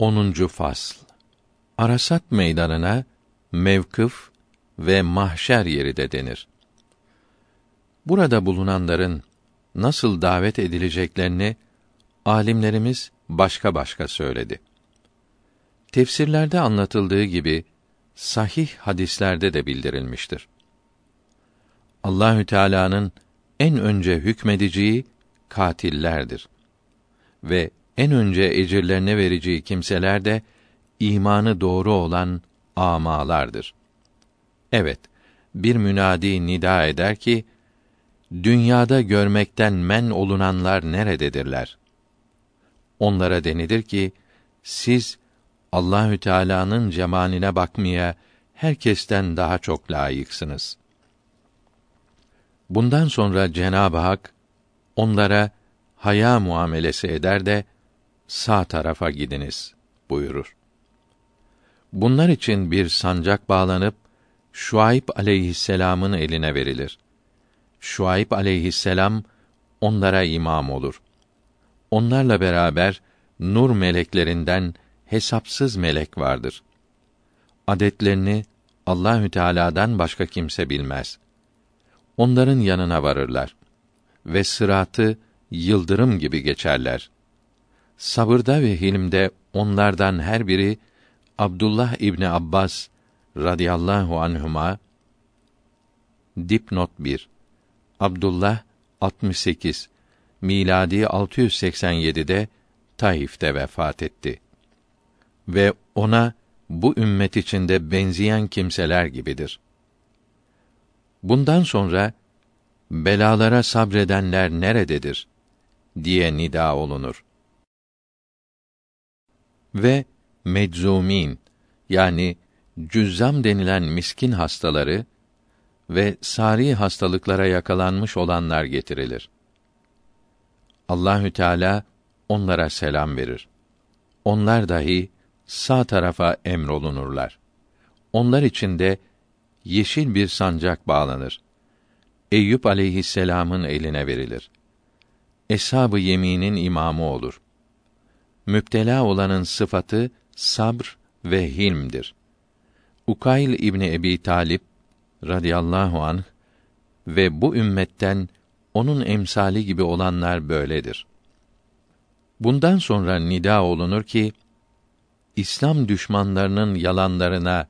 10. fasl Arasat meydanına mevkıf ve mahşer yeri de denir. Burada bulunanların nasıl davet edileceklerini alimlerimiz başka başka söyledi. Tefsirlerde anlatıldığı gibi sahih hadislerde de bildirilmiştir. Allahü Teala'nın en önce hükmedeceği katillerdir. Ve en önce ecirlerine vereceği kimseler de imanı doğru olan amalardır. Evet, bir münadi nida eder ki dünyada görmekten men olunanlar nerededirler? Onlara denilir ki siz Allahü Teala'nın cemaline bakmaya herkesten daha çok layıksınız. Bundan sonra Cenab-ı Hak onlara haya muamelesi eder de sağ tarafa gidiniz buyurur. Bunlar için bir sancak bağlanıp Şuayb aleyhisselam'ın eline verilir. Şuayb aleyhisselam onlara imam olur. Onlarla beraber nur meleklerinden hesapsız melek vardır. Adetlerini Allahü Teala'dan başka kimse bilmez. Onların yanına varırlar ve sıratı yıldırım gibi geçerler. Sabırda ve hilmde onlardan her biri Abdullah İbni Abbas radıyallahu anhuma dipnot 1 Abdullah 68 miladi 687'de Taif'te vefat etti. Ve ona bu ümmet içinde benzeyen kimseler gibidir. Bundan sonra belalara sabredenler nerededir diye nida olunur. Ve medzumin yani cüzzam denilen miskin hastaları ve sari hastalıklara yakalanmış olanlar getirilir. Allahü Teala onlara selam verir. Onlar dahi sağ tarafa emrolunurlar. Onlar için de yeşil bir sancak bağlanır. Eyüp aleyhisselam'ın eline verilir. Eshab-ı yeminin imamı olur. Müptela olanın sıfatı sabr ve hilmdir. Ukayl İbni Ebi Talip radıyallahu anh ve bu ümmetten onun emsali gibi olanlar böyledir. Bundan sonra nida olunur ki İslam düşmanlarının yalanlarına,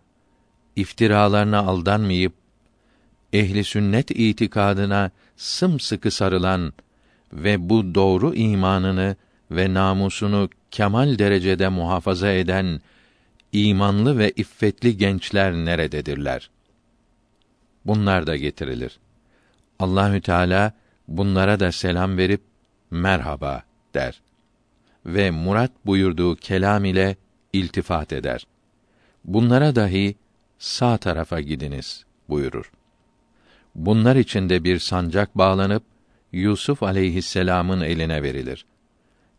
iftiralarına aldanmayıp ehli sünnet itikadına sımsıkı sarılan ve bu doğru imanını ve namusunu kemal derecede muhafaza eden imanlı ve iffetli gençler nerededirler? Bunlar da getirilir. Allahü Teala bunlara da selam verip merhaba der ve murat buyurduğu kelam ile iltifat eder. Bunlara dahi sağ tarafa gidiniz buyurur. Bunlar içinde bir sancak bağlanıp Yusuf aleyhisselam'ın eline verilir.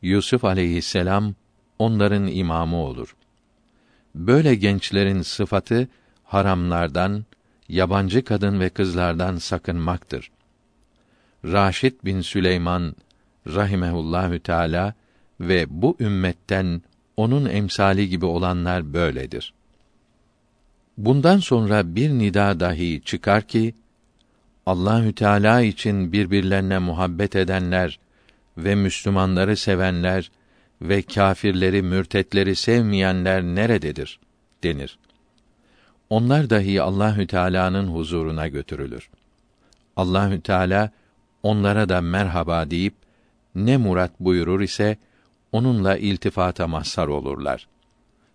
Yusuf aleyhisselam onların imamı olur. Böyle gençlerin sıfatı haramlardan, yabancı kadın ve kızlardan sakınmaktır. Raşid bin Süleyman rahimehullahü teala ve bu ümmetten onun emsali gibi olanlar böyledir. Bundan sonra bir nida dahi çıkar ki Allahü Teala için birbirlerine muhabbet edenler ve Müslümanları sevenler ve kâfirleri, mürtetleri sevmeyenler nerededir denir. Onlar dahi Allahü Teala'nın huzuruna götürülür. Allahü Teala onlara da merhaba deyip ne murat buyurur ise onunla iltifata mazhar olurlar.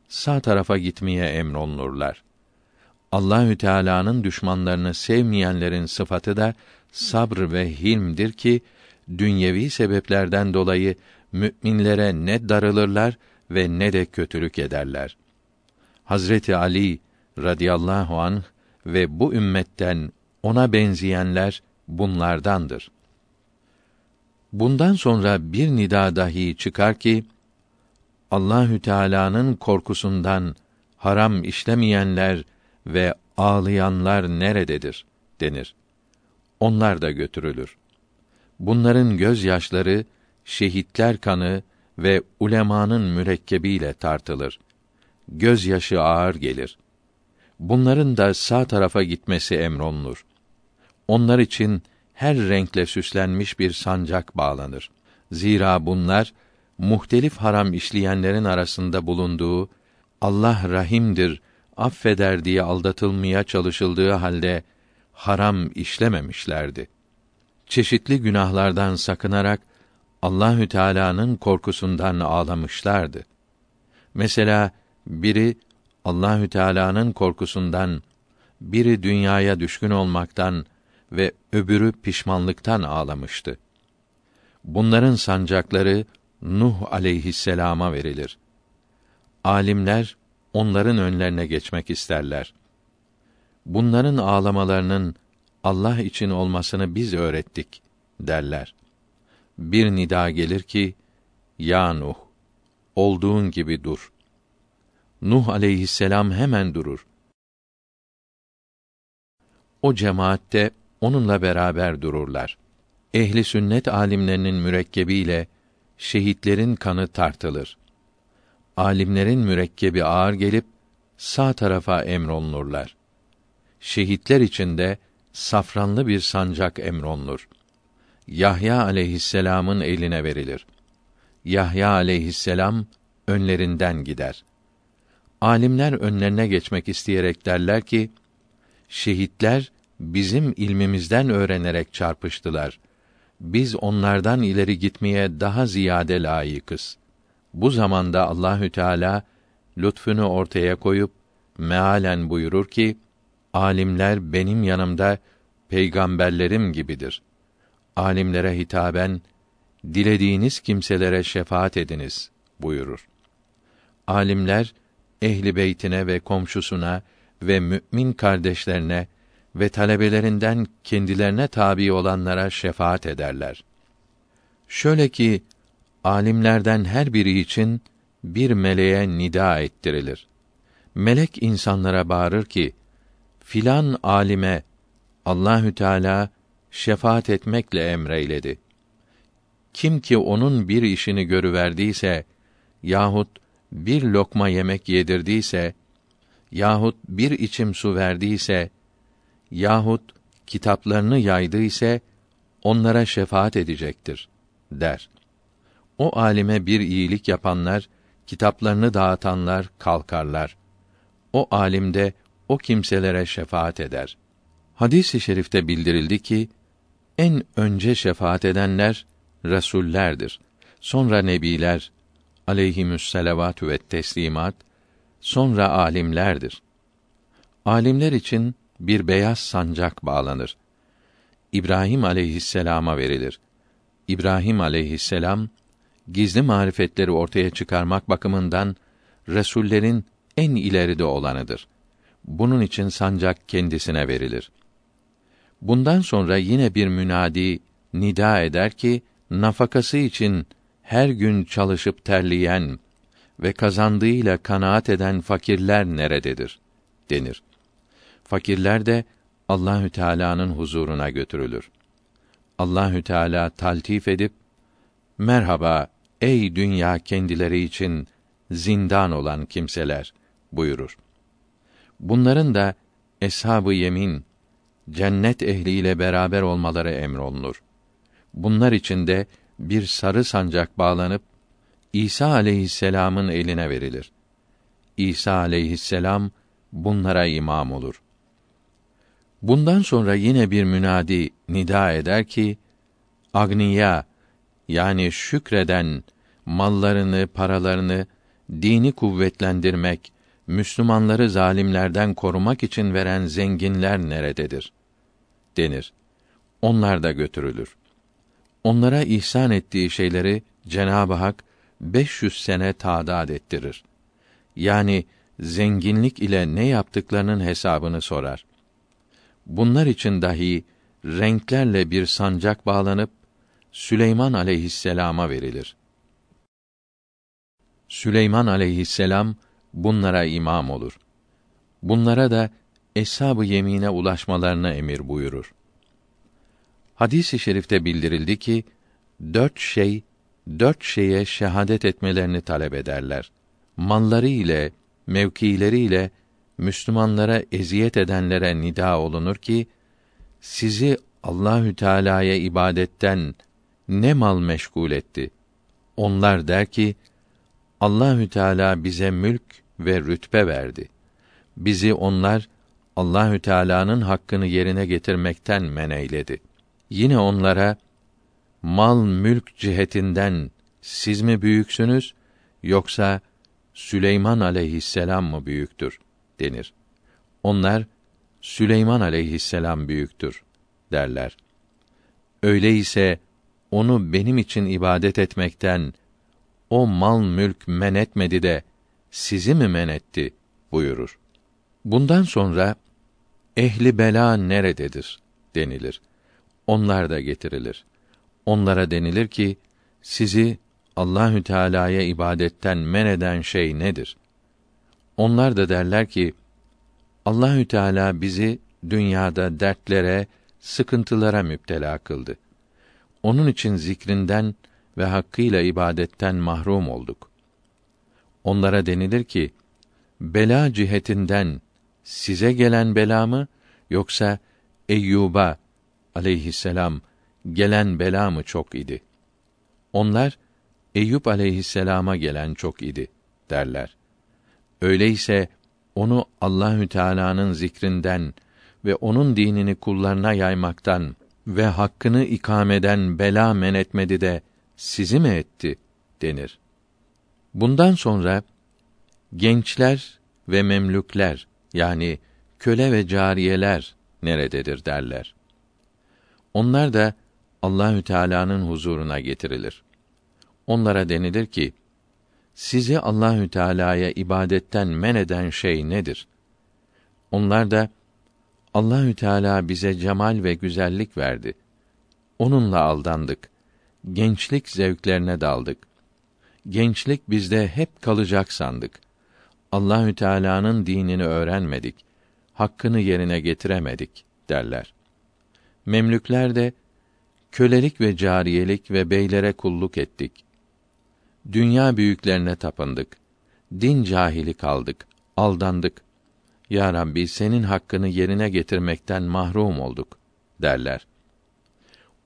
Sağ tarafa gitmeye emrolunurlar. Allahü Teala'nın düşmanlarını sevmeyenlerin sıfatı da sabr ve hilmdir ki dünyevi sebeplerden dolayı müminlere ne darılırlar ve ne de kötülük ederler. Hazreti Ali radıyallahu anh ve bu ümmetten ona benzeyenler bunlardandır. Bundan sonra bir nida dahi çıkar ki Allahü Teala'nın korkusundan haram işlemeyenler ve ağlayanlar nerededir denir. Onlar da götürülür. Bunların gözyaşları şehitler kanı ve ulemanın mürekkebiyle tartılır. Gözyaşı ağır gelir. Bunların da sağ tarafa gitmesi emrolunur. Onlar için her renkle süslenmiş bir sancak bağlanır. Zira bunlar muhtelif haram işleyenlerin arasında bulunduğu Allah rahimdir, affeder diye aldatılmaya çalışıldığı halde haram işlememişlerdi. Çeşitli günahlardan sakınarak Allahü Teala'nın korkusundan ağlamışlardı. Mesela biri Allahü Teala'nın korkusundan, biri dünyaya düşkün olmaktan ve öbürü pişmanlıktan ağlamıştı. Bunların sancakları Nuh aleyhisselama verilir. Alimler onların önlerine geçmek isterler. Bunların ağlamalarının Allah için olmasını biz öğrettik derler. Bir nida gelir ki, Ya Nuh, olduğun gibi dur. Nuh aleyhisselam hemen durur. O cemaatte onunla beraber dururlar. Ehli sünnet alimlerinin mürekkebiyle şehitlerin kanı tartılır. Alimlerin mürekkebi ağır gelip sağ tarafa emrolunurlar. Şehitler içinde safranlı bir sancak emrolunur. Yahya aleyhisselam'ın eline verilir. Yahya aleyhisselam önlerinden gider. Alimler önlerine geçmek isteyerek derler ki, şehitler bizim ilmimizden öğrenerek çarpıştılar. Biz onlardan ileri gitmeye daha ziyade layıkız. Bu zamanda Allahü Teala lütfunu ortaya koyup mealen buyurur ki: Alimler benim yanımda peygamberlerim gibidir. Alimlere hitaben dilediğiniz kimselere şefaat ediniz buyurur. Alimler ehli beytine ve komşusuna ve mümin kardeşlerine ve talebelerinden kendilerine tabi olanlara şefaat ederler. Şöyle ki alimlerden her biri için bir meleğe nida ettirilir. Melek insanlara bağırır ki: Filan alime Allahü Teala şefaat etmekle emreyledi. Kim ki onun bir işini görüverdiyse yahut bir lokma yemek yedirdiyse yahut bir içim su verdiyse yahut kitaplarını yaydı ise onlara şefaat edecektir der. O alime bir iyilik yapanlar, kitaplarını dağıtanlar kalkarlar. O alimde o kimselere şefaat eder. Hadis-i şerifte bildirildi ki en önce şefaat edenler resullerdir. Sonra nebiler aleyhimüs selavatü ve teslimat, sonra alimlerdir. Alimler için bir beyaz sancak bağlanır. İbrahim aleyhisselama verilir. İbrahim aleyhisselam gizli marifetleri ortaya çıkarmak bakımından resullerin en ileride olanıdır. Bunun için sancak kendisine verilir. Bundan sonra yine bir münadi nida eder ki nafakası için her gün çalışıp terleyen ve kazandığıyla kanaat eden fakirler nerededir denir. Fakirler de Allahü Teala'nın huzuruna götürülür. Allahü Teala taltif edip merhaba ey dünya kendileri için zindan olan kimseler buyurur. Bunların da eshab-ı yemin cennet ehliyle beraber olmaları emrolunur. Bunlar içinde bir sarı sancak bağlanıp İsa aleyhisselam'ın eline verilir. İsa aleyhisselam bunlara imam olur. Bundan sonra yine bir münadi nida eder ki agniya yani şükreden mallarını, paralarını dini kuvvetlendirmek, Müslümanları zalimlerden korumak için veren zenginler nerededir? denir. Onlar da götürülür. Onlara ihsan ettiği şeyleri Cenab-ı Hak 500 sene tadat ettirir. Yani zenginlik ile ne yaptıklarının hesabını sorar. Bunlar için dahi renklerle bir sancak bağlanıp Süleyman aleyhisselama verilir. Süleyman aleyhisselam bunlara imam olur. Bunlara da eshab-ı yemine ulaşmalarına emir buyurur. Hadis-i şerifte bildirildi ki dört şey dört şeye şehadet etmelerini talep ederler. Malları ile, mevkileri ile Müslümanlara eziyet edenlere nida olunur ki sizi Allahü Teala'ya ibadetten ne mal meşgul etti? Onlar der ki Allahü Teala bize mülk ve rütbe verdi. Bizi onlar Allahü Teala'nın hakkını yerine getirmekten men eyledi. Yine onlara mal mülk cihetinden siz mi büyüksünüz yoksa Süleyman aleyhisselam mı büyüktür denir. Onlar Süleyman aleyhisselam büyüktür derler. Öyleyse onu benim için ibadet etmekten o mal mülk men etmedi de sizi mi men etti buyurur. Bundan sonra ehli bela nerededir denilir. Onlar da getirilir. Onlara denilir ki sizi Allahü Teala'ya ibadetten men eden şey nedir? Onlar da derler ki Allahü Teala bizi dünyada dertlere, sıkıntılara müptela kıldı. Onun için zikrinden ve hakkıyla ibadetten mahrum olduk. Onlara denilir ki, bela cihetinden size gelen bela mı, yoksa Eyyub'a aleyhisselam gelen bela mı çok idi? Onlar, Eyüp aleyhisselama gelen çok idi derler. Öyleyse onu Allahü Teala'nın zikrinden ve onun dinini kullarına yaymaktan ve hakkını ikameden bela men etmedi de sizi mi etti denir. Bundan sonra gençler ve memlükler yani köle ve cariyeler nerededir derler. Onlar da Allahü Teala'nın huzuruna getirilir. Onlara denilir ki: Sizi Allahü Teala'ya ibadetten men eden şey nedir? Onlar da Allahü Teala bize cemal ve güzellik verdi. Onunla aldandık. Gençlik zevklerine daldık. Gençlik bizde hep kalacak sandık. Allahü Teala'nın dinini öğrenmedik. Hakkını yerine getiremedik derler. Memlükler de kölelik ve cariyelik ve beylere kulluk ettik. Dünya büyüklerine tapındık. Din cahili kaldık, aldandık. Ya Rabbi senin hakkını yerine getirmekten mahrum olduk derler.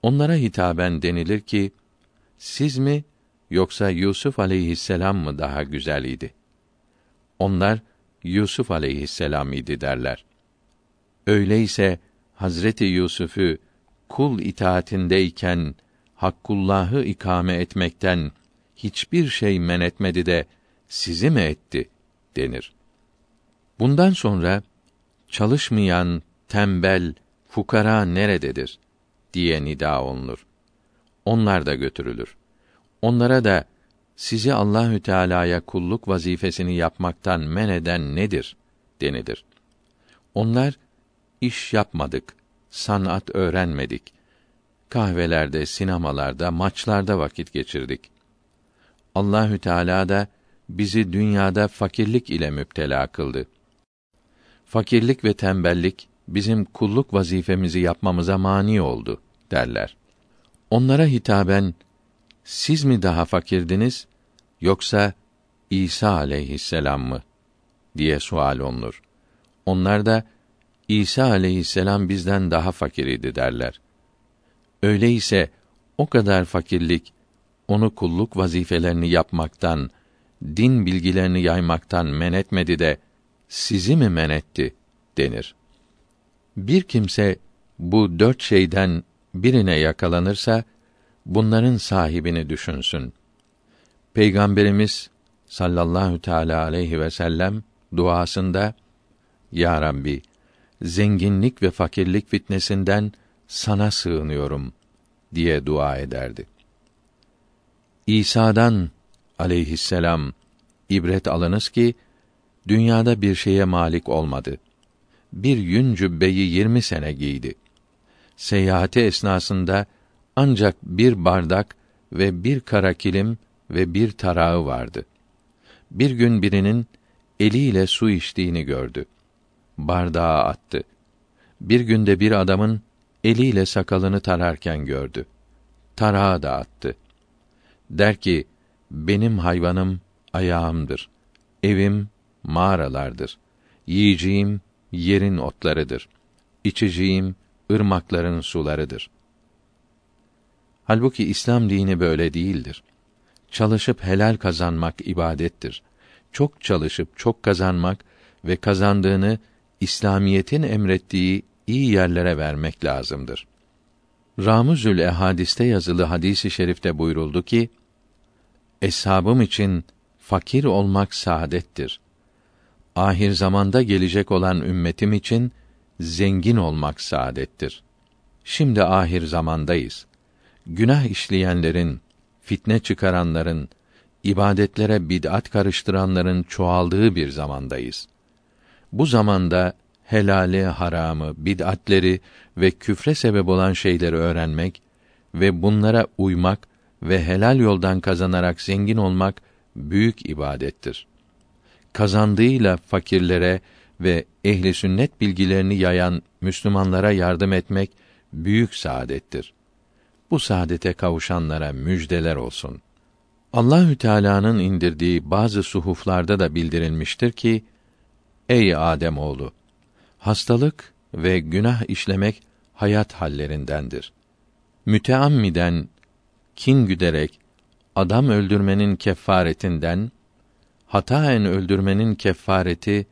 Onlara hitaben denilir ki siz mi yoksa Yusuf aleyhisselam mı daha güzel idi? Onlar Yusuf aleyhisselam idi derler. Öyleyse Hazreti Yusuf'u kul itaatindeyken Hakkullah'ı ikame etmekten hiçbir şey men etmedi de sizi mi etti denir. Bundan sonra çalışmayan tembel fukara nerededir diye nida olunur. Onlar da götürülür. Onlara da sizi Allahü Teala'ya kulluk vazifesini yapmaktan men eden nedir denilir. Onlar iş yapmadık, sanat öğrenmedik. Kahvelerde, sinemalarda, maçlarda vakit geçirdik. Allahü Teala da bizi dünyada fakirlik ile müptela kıldı. Fakirlik ve tembellik bizim kulluk vazifemizi yapmamıza mani oldu derler. Onlara hitaben siz mi daha fakirdiniz yoksa İsa aleyhisselam mı diye sual olunur. Onlar da İsa aleyhisselam bizden daha fakir idi derler. Öyleyse o kadar fakirlik onu kulluk vazifelerini yapmaktan, din bilgilerini yaymaktan men etmedi de sizi mi men etti denir. Bir kimse bu dört şeyden birine yakalanırsa bunların sahibini düşünsün. Peygamberimiz sallallahu teala aleyhi ve sellem duasında Ya Rabbi zenginlik ve fakirlik fitnesinden sana sığınıyorum diye dua ederdi. İsa'dan aleyhisselam ibret alınız ki dünyada bir şeye malik olmadı. Bir yün cübbeyi yirmi sene giydi. Seyahati esnasında ancak bir bardak ve bir kara kilim ve bir tarağı vardı. Bir gün birinin eliyle su içtiğini gördü. Bardağı attı. Bir günde bir adamın eliyle sakalını tararken gördü. Tarağı da attı. Der ki, benim hayvanım ayağımdır. Evim mağaralardır. Yiyeceğim yerin otlarıdır. İçeceğim ırmakların sularıdır. Halbuki İslam dini böyle değildir. Çalışıp helal kazanmak ibadettir. Çok çalışıp çok kazanmak ve kazandığını İslamiyetin emrettiği iyi yerlere vermek lazımdır. Ramuzül Ehadis'te yazılı hadisi şerifte buyuruldu ki: Eshabım için fakir olmak saadettir. Ahir zamanda gelecek olan ümmetim için zengin olmak saadettir. Şimdi ahir zamandayız. Günah işleyenlerin, fitne çıkaranların, ibadetlere bid'at karıştıranların çoğaldığı bir zamandayız. Bu zamanda helali, haramı, bid'atleri ve küfre sebep olan şeyleri öğrenmek ve bunlara uymak ve helal yoldan kazanarak zengin olmak büyük ibadettir. Kazandığıyla fakirlere ve ehli sünnet bilgilerini yayan Müslümanlara yardım etmek büyük saadettir. Bu saadete kavuşanlara müjdeler olsun. Allahü Teala'nın indirdiği bazı suhuflarda da bildirilmiştir ki: Ey Adem oğlu, hastalık ve günah işlemek hayat hallerindendir. Müteammiden kin güderek adam öldürmenin kefaretinden hataen öldürmenin kefareti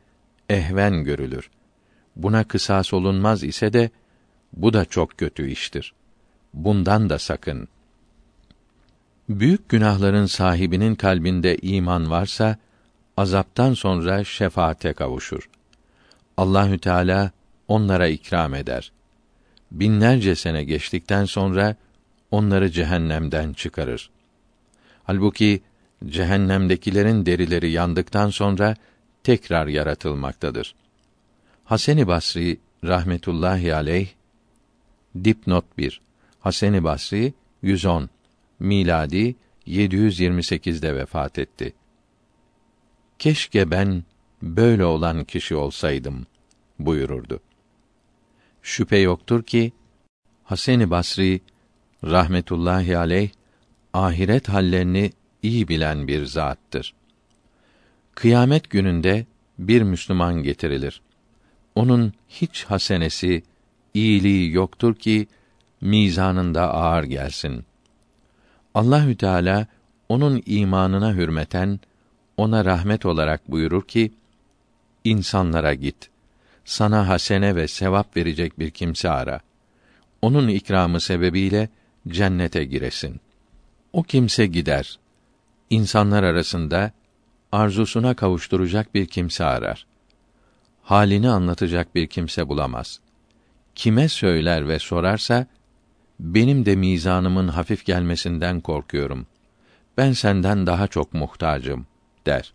ehven görülür. Buna kısas olunmaz ise de bu da çok kötü iştir. Bundan da sakın. Büyük günahların sahibinin kalbinde iman varsa azaptan sonra şefaate kavuşur. Allahü Teala onlara ikram eder. Binlerce sene geçtikten sonra onları cehennemden çıkarır. Halbuki cehennemdekilerin derileri yandıktan sonra tekrar yaratılmaktadır. Hasan-ı Basri rahmetullahi aleyh dipnot 1 Hasan-ı Basri 110 miladi 728'de vefat etti. Keşke ben böyle olan kişi olsaydım buyururdu. Şüphe yoktur ki Hasan-ı Basri rahmetullahi aleyh ahiret hallerini iyi bilen bir zattır. Kıyamet gününde bir Müslüman getirilir. Onun hiç hasenesi, iyiliği yoktur ki mizanında ağır gelsin. Allahü Teala onun imanına hürmeten ona rahmet olarak buyurur ki: insanlara git. Sana hasene ve sevap verecek bir kimse ara. Onun ikramı sebebiyle cennete giresin. O kimse gider. İnsanlar arasında arzusuna kavuşturacak bir kimse arar. Halini anlatacak bir kimse bulamaz. Kime söyler ve sorarsa benim de mizanımın hafif gelmesinden korkuyorum. Ben senden daha çok muhtacım der.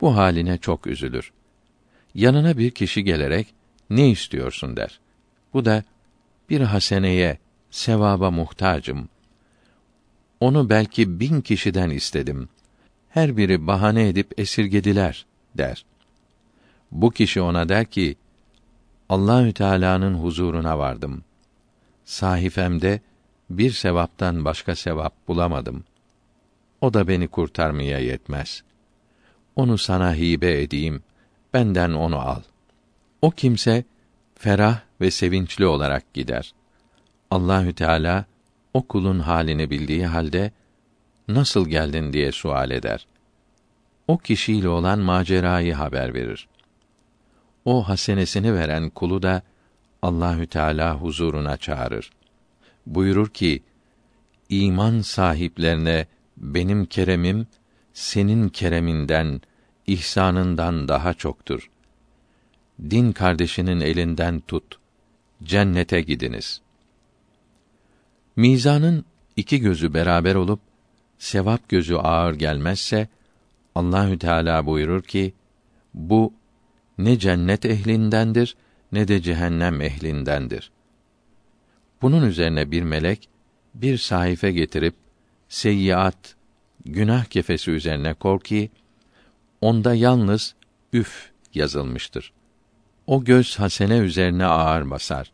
Bu haline çok üzülür. Yanına bir kişi gelerek ne istiyorsun der. Bu da bir haseneye, sevaba muhtacım. Onu belki bin kişiden istedim. Her biri bahane edip esirgediler der. Bu kişi ona der ki, Allahü Teala'nın huzuruna vardım. Sahifemde bir sevaptan başka sevap bulamadım. O da beni kurtarmaya yetmez. Onu sana hibe edeyim, benden onu al. O kimse ferah ve sevinçli olarak gider. Allahü Teala o kulun halini bildiği halde nasıl geldin diye sual eder. O kişiyle olan macerayı haber verir. O hasenesini veren kulu da Allahü Teala huzuruna çağırır. Buyurur ki: İman sahiplerine benim keremim senin kereminden, ihsanından daha çoktur. Din kardeşinin elinden tut. Cennete gidiniz.'' Mizanın iki gözü beraber olup sevap gözü ağır gelmezse Allahü Teala buyurur ki bu ne cennet ehlindendir ne de cehennem ehlindendir. Bunun üzerine bir melek bir sayfa getirip seyyiat günah kefesi üzerine kor ki onda yalnız üf yazılmıştır. O göz hasene üzerine ağır basar.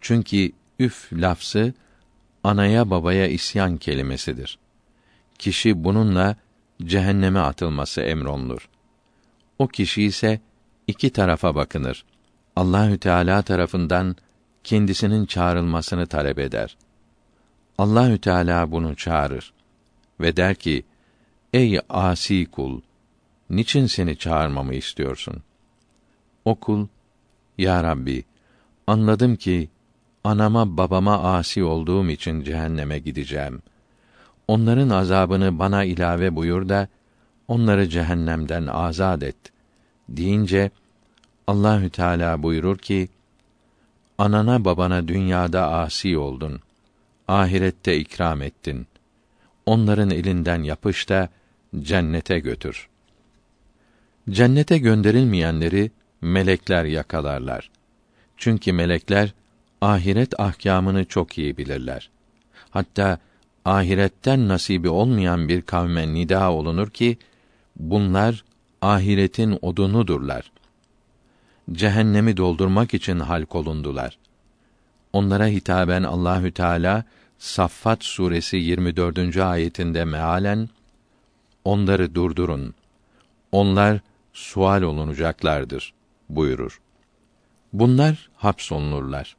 Çünkü üf lafzı anaya babaya isyan kelimesidir. kişi bununla cehenneme atılması emrolunur. O kişi ise iki tarafa bakınır. Allahü Teala tarafından kendisinin çağrılmasını talep eder. Allahü Teala bunu çağırır ve der ki: Ey asi kul, niçin seni çağırmamı istiyorsun? O kul, Ya Rabbi, anladım ki anama babama asi olduğum için cehenneme gideceğim. Onların azabını bana ilave buyur da onları cehennemden azad et deyince Allahü Teala buyurur ki: Anana babana dünyada asi oldun. Ahirette ikram ettin. Onların elinden yapış da cennete götür. Cennete gönderilmeyenleri melekler yakalarlar. Çünkü melekler ahiret ahkamını çok iyi bilirler. Hatta ahiretten nasibi olmayan bir kavme nida olunur ki bunlar ahiretin odunudurlar. Cehennemi doldurmak için halk olundular. Onlara hitaben Allahü Teala Saffat suresi 24. ayetinde mealen onları durdurun. Onlar sual olunacaklardır buyurur. Bunlar hapsolunurlar.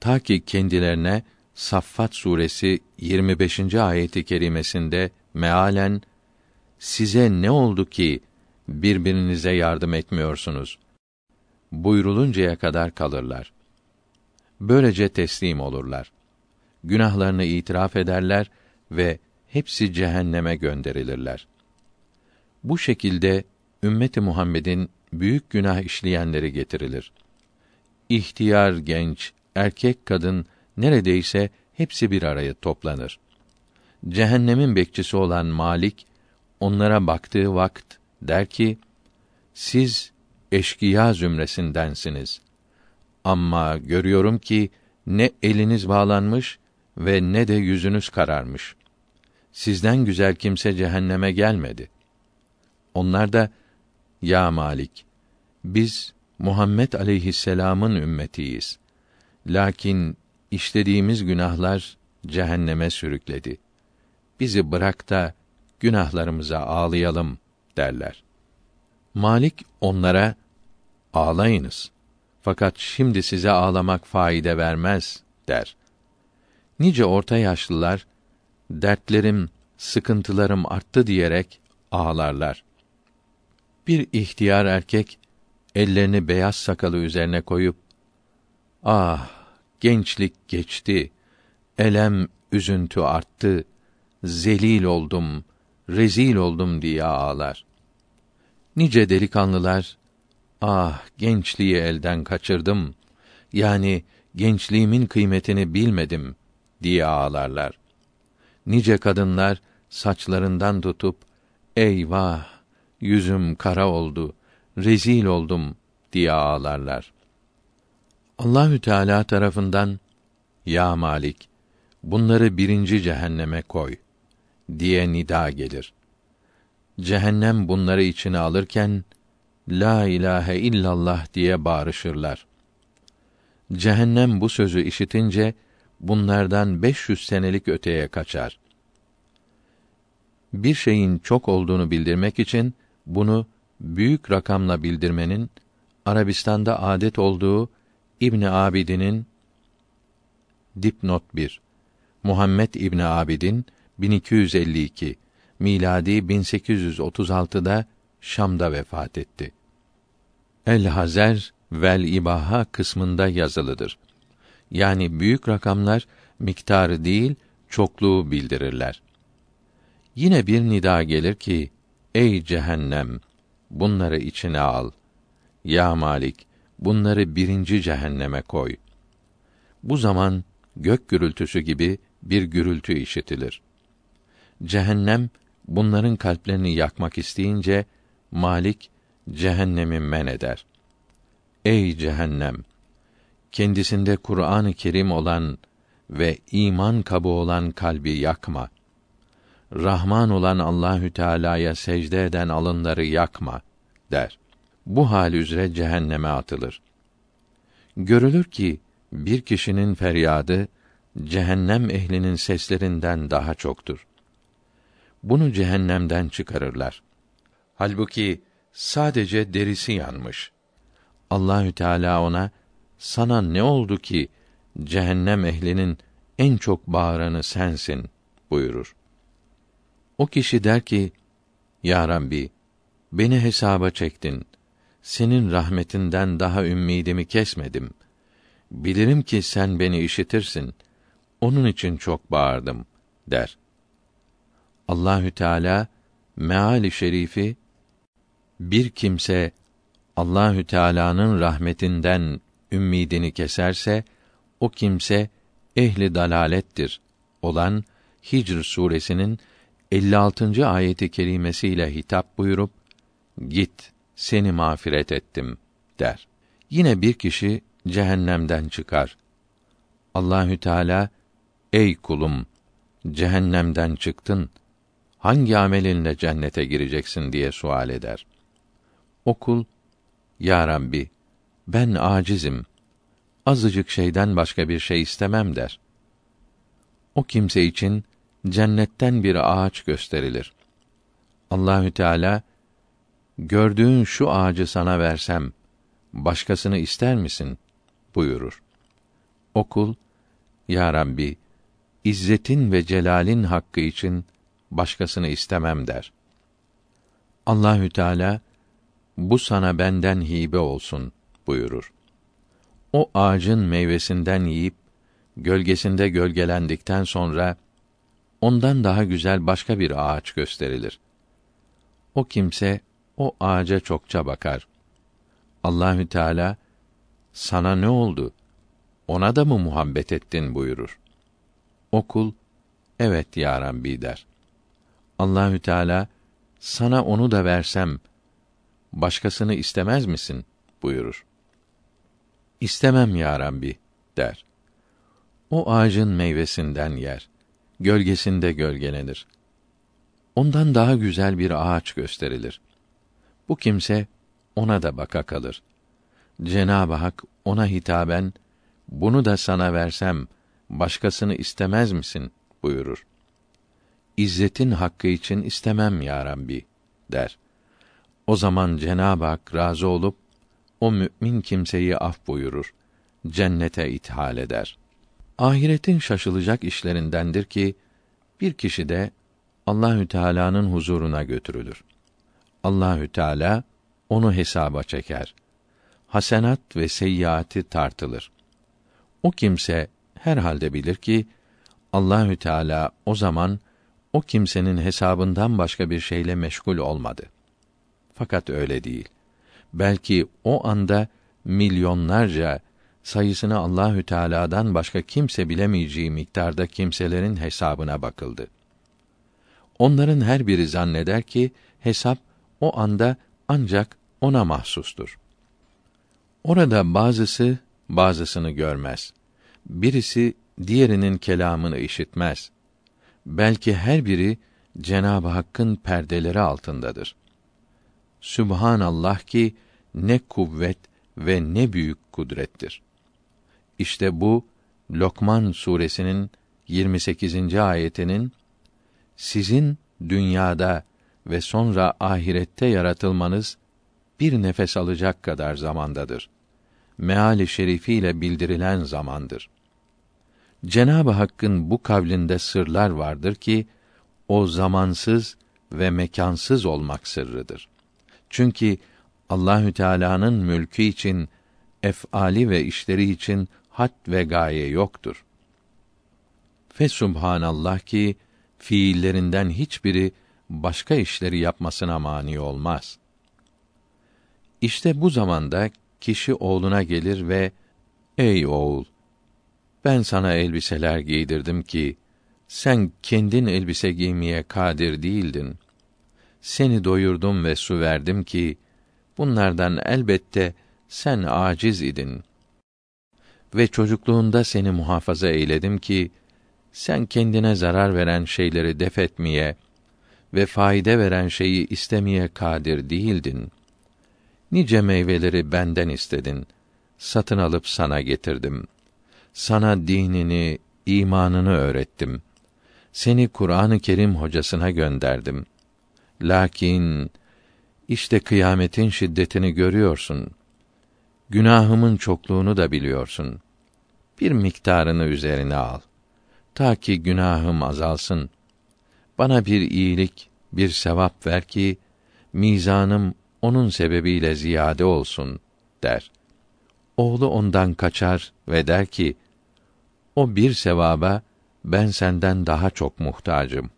Ta ki kendilerine Saffat suresi 25. ayeti kerimesinde mealen size ne oldu ki birbirinize yardım etmiyorsunuz? Buyruluncaya kadar kalırlar. Böylece teslim olurlar. Günahlarını itiraf ederler ve hepsi cehenneme gönderilirler. Bu şekilde ümmeti Muhammed'in büyük günah işleyenleri getirilir. İhtiyar genç, erkek kadın neredeyse hepsi bir araya toplanır. Cehennemin bekçisi olan Malik onlara baktığı vakt der ki: Siz eşkıya zümresindensiniz. Ama görüyorum ki ne eliniz bağlanmış ve ne de yüzünüz kararmış. Sizden güzel kimse cehenneme gelmedi. Onlar da ya Malik biz Muhammed aleyhisselam'ın ümmetiyiz. Lakin işlediğimiz günahlar cehenneme sürükledi. Bizi bırak da günahlarımıza ağlayalım derler. Malik onlara ağlayınız. Fakat şimdi size ağlamak faide vermez der. Nice orta yaşlılar dertlerim, sıkıntılarım arttı diyerek ağlarlar. Bir ihtiyar erkek ellerini beyaz sakalı üzerine koyup ah gençlik geçti elem üzüntü arttı zelil oldum rezil oldum diye ağlar nice delikanlılar ah gençliği elden kaçırdım yani gençliğimin kıymetini bilmedim diye ağlarlar nice kadınlar saçlarından tutup eyvah yüzüm kara oldu rezil oldum diye ağlarlar. Allahü Teala tarafından ya Malik bunları birinci cehenneme koy diye nida gelir. Cehennem bunları içine alırken la ilahe illallah diye bağırışırlar. Cehennem bu sözü işitince bunlardan 500 senelik öteye kaçar. Bir şeyin çok olduğunu bildirmek için bunu büyük rakamla bildirmenin Arabistan'da adet olduğu İbn Abidin'in dipnot 1 Muhammed İbn Abidin 1252 miladi 1836'da Şam'da vefat etti. El Hazer vel İbaha kısmında yazılıdır. Yani büyük rakamlar miktarı değil, çokluğu bildirirler. Yine bir nida gelir ki, ey cehennem, bunları içine al. Ya Malik, bunları birinci cehenneme koy. Bu zaman gök gürültüsü gibi bir gürültü işitilir. Cehennem bunların kalplerini yakmak isteyince Malik cehennemi men eder. Ey cehennem! Kendisinde Kur'an-ı Kerim olan ve iman kabı olan kalbi yakma. Rahman olan Allahü Teala'ya secde eden alınları yakma der. Bu hal üzere cehenneme atılır. Görülür ki bir kişinin feryadı cehennem ehlinin seslerinden daha çoktur. Bunu cehennemden çıkarırlar. Halbuki sadece derisi yanmış. Allahü Teala ona sana ne oldu ki cehennem ehlinin en çok bağıranı sensin buyurur. O kişi der ki, Ya Rabbi, beni hesaba çektin. Senin rahmetinden daha ümmidimi kesmedim. Bilirim ki sen beni işitirsin. Onun için çok bağırdım der. Allahü Teala meali şerifi bir kimse Allahü Teala'nın rahmetinden ümmidini keserse o kimse ehli dalalettir olan Hicr suresinin 56. ayeti kerimesiyle hitap buyurup git seni mağfiret ettim der. Yine bir kişi cehennemden çıkar. Allahü Teala ey kulum cehennemden çıktın hangi amelinle cennete gireceksin diye sual eder. O kul ya Rabbi ben acizim azıcık şeyden başka bir şey istemem der. O kimse için cennetten bir ağaç gösterilir. Allahü Teala gördüğün şu ağacı sana versem başkasını ister misin buyurur. O kul ya Rabbi izzetin ve celalin hakkı için başkasını istemem der. Allahü Teala bu sana benden hibe olsun buyurur. O ağacın meyvesinden yiyip gölgesinde gölgelendikten sonra ondan daha güzel başka bir ağaç gösterilir. O kimse o ağaca çokça bakar. Allahü Teala sana ne oldu? Ona da mı muhabbet ettin buyurur. O kul evet ya Rabbi der. Allahü Teala sana onu da versem başkasını istemez misin buyurur. İstemem ya Rabbi der. O ağacın meyvesinden yer, gölgesinde gölgelenir. Ondan daha güzel bir ağaç gösterilir. Bu kimse ona da baka kalır. Cenab-ı Hak ona hitaben bunu da sana versem başkasını istemez misin buyurur. İzzetin hakkı için istemem ya Rabbi der. O zaman Cenab-ı Hak razı olup o mümin kimseyi af buyurur, cennete ithal eder. Ahiretin şaşılacak işlerindendir ki bir kişi de Allahü Teala'nın huzuruna götürülür. Allahü Teala onu hesaba çeker. Hasenat ve seyyiati tartılır. O kimse herhalde bilir ki Allahü Teala o zaman o kimsenin hesabından başka bir şeyle meşgul olmadı. Fakat öyle değil. Belki o anda milyonlarca sayısını Allahü Teala'dan başka kimse bilemeyeceği miktarda kimselerin hesabına bakıldı. Onların her biri zanneder ki hesap o anda ancak ona mahsustur. Orada bazısı bazısını görmez. Birisi diğerinin kelamını işitmez. Belki her biri Cenab-ı Hakk'ın perdeleri altındadır. Sübhanallah ki ne kuvvet ve ne büyük kudrettir. İşte bu Lokman suresinin 28. ayetinin sizin dünyada ve sonra ahirette yaratılmanız bir nefes alacak kadar zamandadır. Meali şerifiyle bildirilen zamandır. Cenab-ı Hakk'ın bu kavlinde sırlar vardır ki o zamansız ve mekansız olmak sırrıdır. Çünkü Allahü Teala'nın mülkü için efali ve işleri için had ve gaye yoktur. Fe subhanallah ki fiillerinden hiçbiri başka işleri yapmasına mani olmaz. İşte bu zamanda kişi oğluna gelir ve ey oğul ben sana elbiseler giydirdim ki sen kendin elbise giymeye kadir değildin. Seni doyurdum ve su verdim ki bunlardan elbette sen aciz idin. Ve çocukluğunda seni muhafaza eyledim ki sen kendine zarar veren şeyleri def etmeye ve faide veren şeyi istemeye kadir değildin. Nice meyveleri benden istedin. Satın alıp sana getirdim. Sana dinini, imanını öğrettim. seni Kur'an-ı Kerim hocasına gönderdim. Lakin işte kıyametin şiddetini görüyorsun. Günahımın çokluğunu da biliyorsun. Bir miktarını üzerine al. Ta ki günahım azalsın. Bana bir iyilik, bir sevap ver ki mizanım onun sebebiyle ziyade olsun der. Oğlu ondan kaçar ve der ki o bir sevaba ben senden daha çok muhtacım.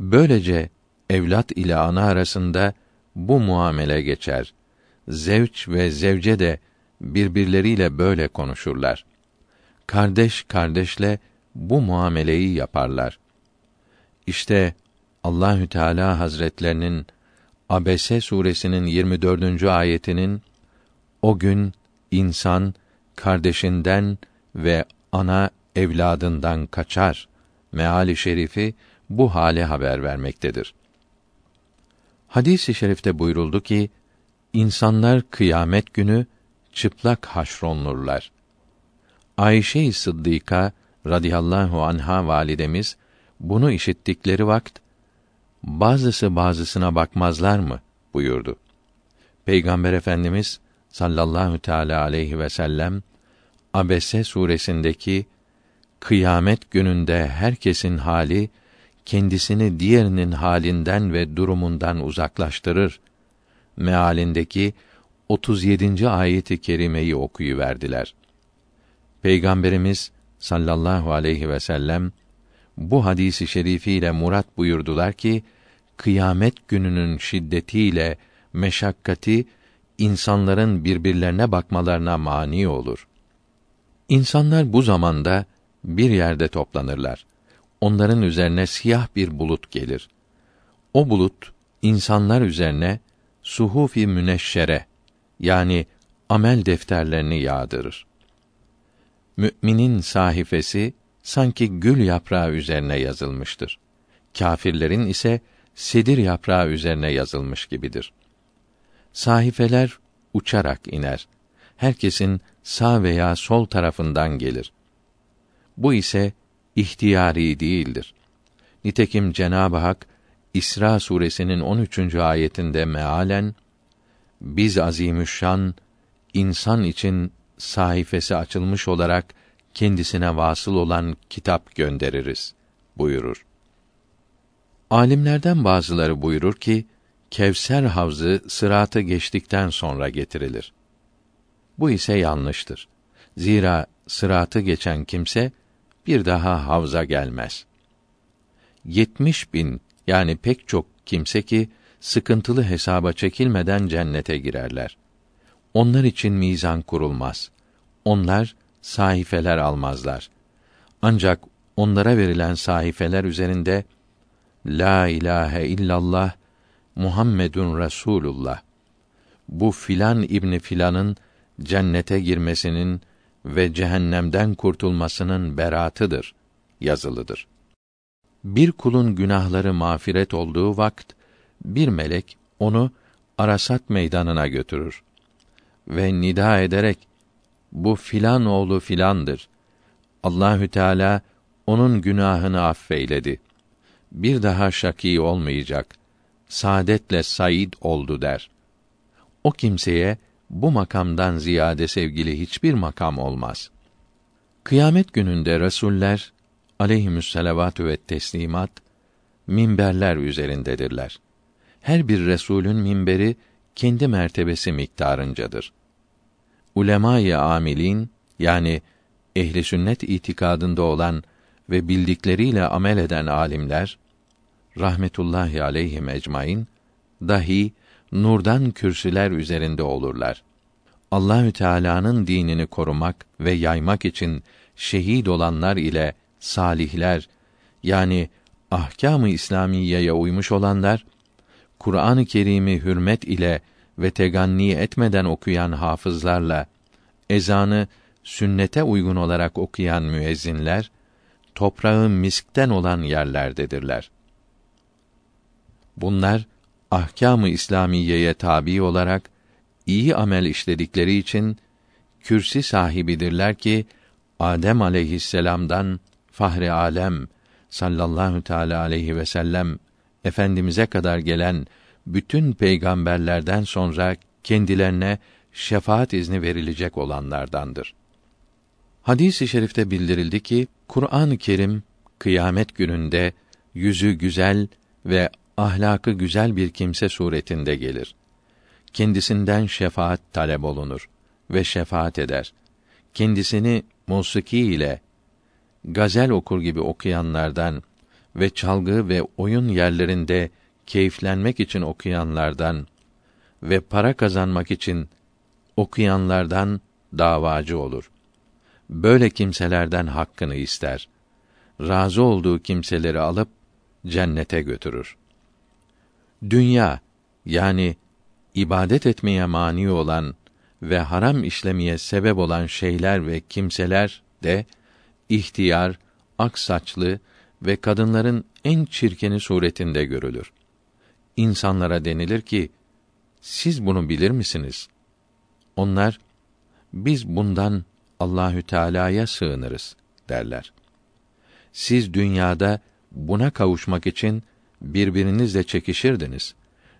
Böylece evlat ile ana arasında bu muamele geçer. Zevç ve zevce de birbirleriyle böyle konuşurlar. Kardeş kardeşle bu muameleyi yaparlar. İşte Allahü Teala Hazretlerinin Abese suresinin 24. ayetinin o gün insan kardeşinden ve ana evladından kaçar meali şerifi bu hale haber vermektedir. Hadis-i şerifte buyuruldu ki insanlar kıyamet günü çıplak haşronlurlar. Ayşe-i Sıddıka radıyallahu anha validemiz bunu işittikleri vakt bazısı bazısına bakmazlar mı buyurdu. Peygamber Efendimiz sallallahu teala aleyhi ve sellem Abese suresindeki kıyamet gününde herkesin hali kendisini diğerinin halinden ve durumundan uzaklaştırır mealindeki 37. ayeti kerimeyi okuyuverdiler. Peygamberimiz sallallahu aleyhi ve sellem bu hadisi şerifiyle murat buyurdular ki kıyamet gününün şiddetiyle meşakkati insanların birbirlerine bakmalarına mani olur. İnsanlar bu zamanda bir yerde toplanırlar. Onların üzerine siyah bir bulut gelir. O bulut insanlar üzerine suhufi müneşşere yani amel defterlerini yağdırır. Müminin sahifesi sanki gül yaprağı üzerine yazılmıştır. Kâfirlerin ise sedir yaprağı üzerine yazılmış gibidir. Sahifeler uçarak iner. Herkesin sağ veya sol tarafından gelir. Bu ise ihtiyari değildir. Nitekim Cenab-ı Hak İsra suresinin 13. ayetinde mealen biz azimüşşan insan için sayfası açılmış olarak kendisine vasıl olan kitap göndeririz buyurur. Alimlerden bazıları buyurur ki Kevser havzı sıratı geçtikten sonra getirilir. Bu ise yanlıştır. Zira sıratı geçen kimse bir daha havza gelmez. Yetmiş bin yani pek çok kimse ki sıkıntılı hesaba çekilmeden cennete girerler. Onlar için mizan kurulmaz. Onlar sahifeler almazlar. Ancak onlara verilen sahifeler üzerinde La ilahe illallah Muhammedun Resulullah bu filan ibni filanın cennete girmesinin ve cehennemden kurtulmasının beratıdır yazılıdır. Bir kulun günahları mağfiret olduğu vakt bir melek onu Arasat meydanına götürür ve nida ederek bu filan oğlu filandır. Allahü Teala onun günahını affeyledi. Bir daha şakî olmayacak. Saadetle said oldu der. O kimseye bu makamdan ziyade sevgili hiçbir makam olmaz. Kıyamet gününde resuller aleyhimüsselavatü ve teslimat minberler üzerindedirler. Her bir resulün minberi kendi mertebesi miktarıncadır. Ulemâ-i amilin yani ehli sünnet itikadında olan ve bildikleriyle amel eden alimler rahmetullahi aleyhim ecmaîn dahi nurdan kürsüler üzerinde olurlar. Allahü Teala'nın dinini korumak ve yaymak için şehit olanlar ile salihler yani ahkâm-ı İslamiyeye uymuş olanlar Kur'an-ı Kerim'i hürmet ile ve teganni etmeden okuyan hafızlarla ezanı sünnete uygun olarak okuyan müezzinler toprağı miskten olan yerlerdedirler. Bunlar ahkâm-ı İslamiyeye tabi olarak iyi amel işledikleri için kürsi sahibidirler ki Adem aleyhisselam'dan Fahri Alem sallallahu teala aleyhi ve sellem efendimize kadar gelen bütün peygamberlerden sonra kendilerine şefaat izni verilecek olanlardandır. Hadis-i şerifte bildirildi ki Kur'an-ı Kerim kıyamet gününde yüzü güzel ve ahlakı güzel bir kimse suretinde gelir. Kendisinden şefaat talep olunur ve şefaat eder. Kendisini musiki ile gazel okur gibi okuyanlardan ve çalgı ve oyun yerlerinde keyiflenmek için okuyanlardan ve para kazanmak için okuyanlardan davacı olur. Böyle kimselerden hakkını ister. Razı olduğu kimseleri alıp cennete götürür. Dünya yani ibadet etmeye mani olan ve haram işlemeye sebep olan şeyler ve kimseler de ihtiyar, ak saçlı ve kadınların en çirkeni suretinde görülür. İnsanlara denilir ki, siz bunu bilir misiniz? Onlar, biz bundan Allahü Teala'ya sığınırız derler. Siz dünyada buna kavuşmak için birbirinizle çekişirdiniz.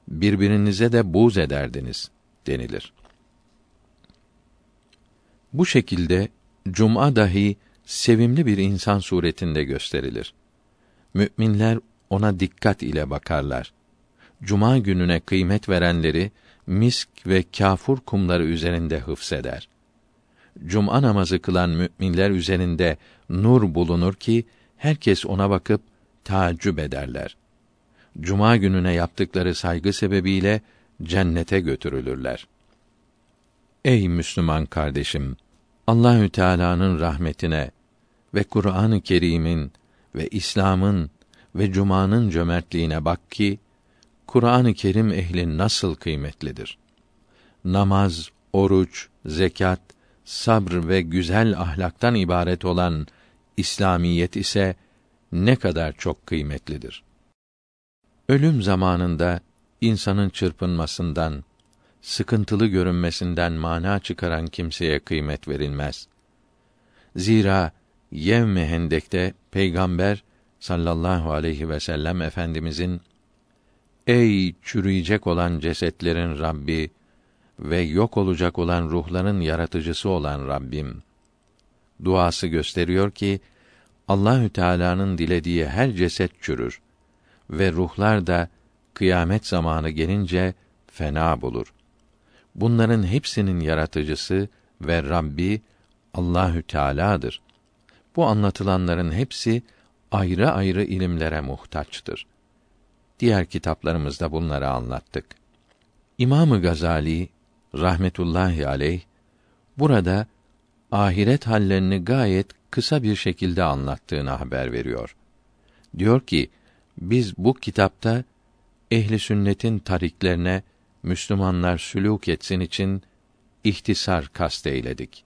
Birbirinize de buğz ederdiniz denilir. Bu şekilde cuma dahi sevimli bir insan suretinde gösterilir. Müminler ona dikkat ile bakarlar. Cuma gününe kıymet verenleri misk ve kafur kumları üzerinde hıfseder. Cuma namazı kılan müminler üzerinde nur bulunur ki herkes ona bakıp taaccüp ederler. Cuma gününe yaptıkları saygı sebebiyle cennete götürülürler. Ey Müslüman kardeşim, Allahü Teala'nın rahmetine ve Kur'an-ı Kerim'in ve İslam'ın ve Cuma'nın cömertliğine bak ki Kur'an-ı Kerim ehli nasıl kıymetlidir. Namaz, oruç, zekat, sabr ve güzel ahlaktan ibaret olan İslamiyet ise ne kadar çok kıymetlidir. Ölüm zamanında insanın çırpınmasından, sıkıntılı görünmesinden mana çıkaran kimseye kıymet verilmez. Zira Yevm-i Hendek'te peygamber sallallahu aleyhi ve sellem efendimizin Ey çürüyecek olan cesetlerin Rabbi ve yok olacak olan ruhların yaratıcısı olan Rabbim duası gösteriyor ki Allahü Teala'nın dilediği her ceset çürür ve ruhlar da kıyamet zamanı gelince fena bulur. Bunların hepsinin yaratıcısı ve Rabbi Allahü Teala'dır. Bu anlatılanların hepsi ayrı ayrı ilimlere muhtaçtır. Diğer kitaplarımızda bunları anlattık. İmamı Gazali rahmetullahi aleyh burada ahiret hallerini gayet kısa bir şekilde anlattığını haber veriyor. Diyor ki, biz bu kitapta ehli sünnetin tariklerine Müslümanlar sülûk etsin için ihtisar kast eyledik.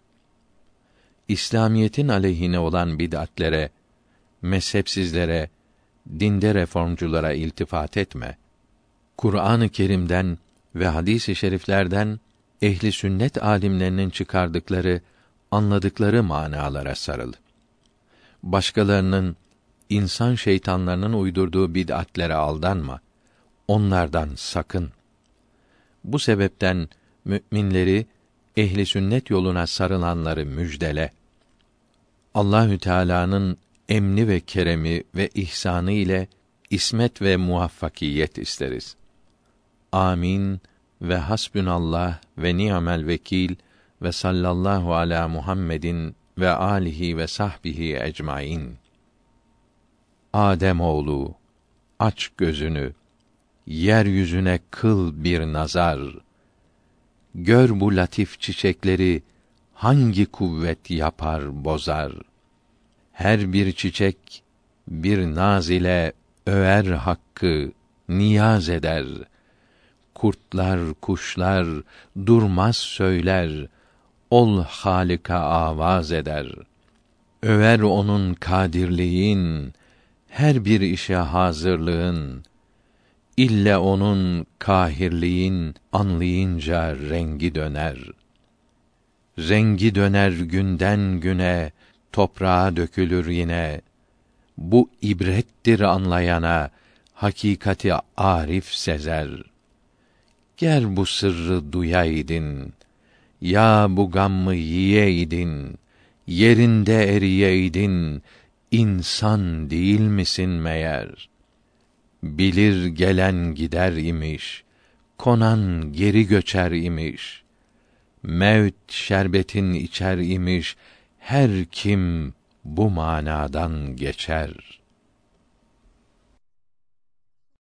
İslamiyetin aleyhine olan bid'atlere, mezhepsizlere, dinde reformculara iltifat etme. Kur'an-ı Kerim'den ve hadis-i şeriflerden ehli sünnet alimlerinin çıkardıkları, anladıkları manalara sarıl. Başkalarının insan şeytanlarının uydurduğu bid'atlere aldanma. Onlardan sakın. Bu sebepten müminleri ehli sünnet yoluna sarılanları müjdele. Allahü Teala'nın emni ve keremi ve ihsanı ile ismet ve muvaffakiyet isteriz. Amin ve hasbünallah ve ni'mel vekil ve sallallahu ala Muhammedin ve alihi ve sahbihi ecmaîn. Adem oğlu aç gözünü yeryüzüne kıl bir nazar. Gör bu latif çiçekleri hangi kuvvet yapar bozar. Her bir çiçek bir naz ile över hakkı niyaz eder. Kurtlar kuşlar durmaz söyler ol halika avaz eder. Över onun kadirliğin her bir işe hazırlığın ille onun kahirliğin anlayınca rengi döner rengi döner günden güne toprağa dökülür yine Bu ibrettir anlayana, hakikati arif sezer. Ger bu sırrı duyaydın, ya bu gammı yiyeydin, yerinde eriyeydin, insan değil misin meğer? Bilir gelen gider imiş, konan geri göçer imiş. Mevt şerbetin içer imiş, her kim bu manadan geçer.''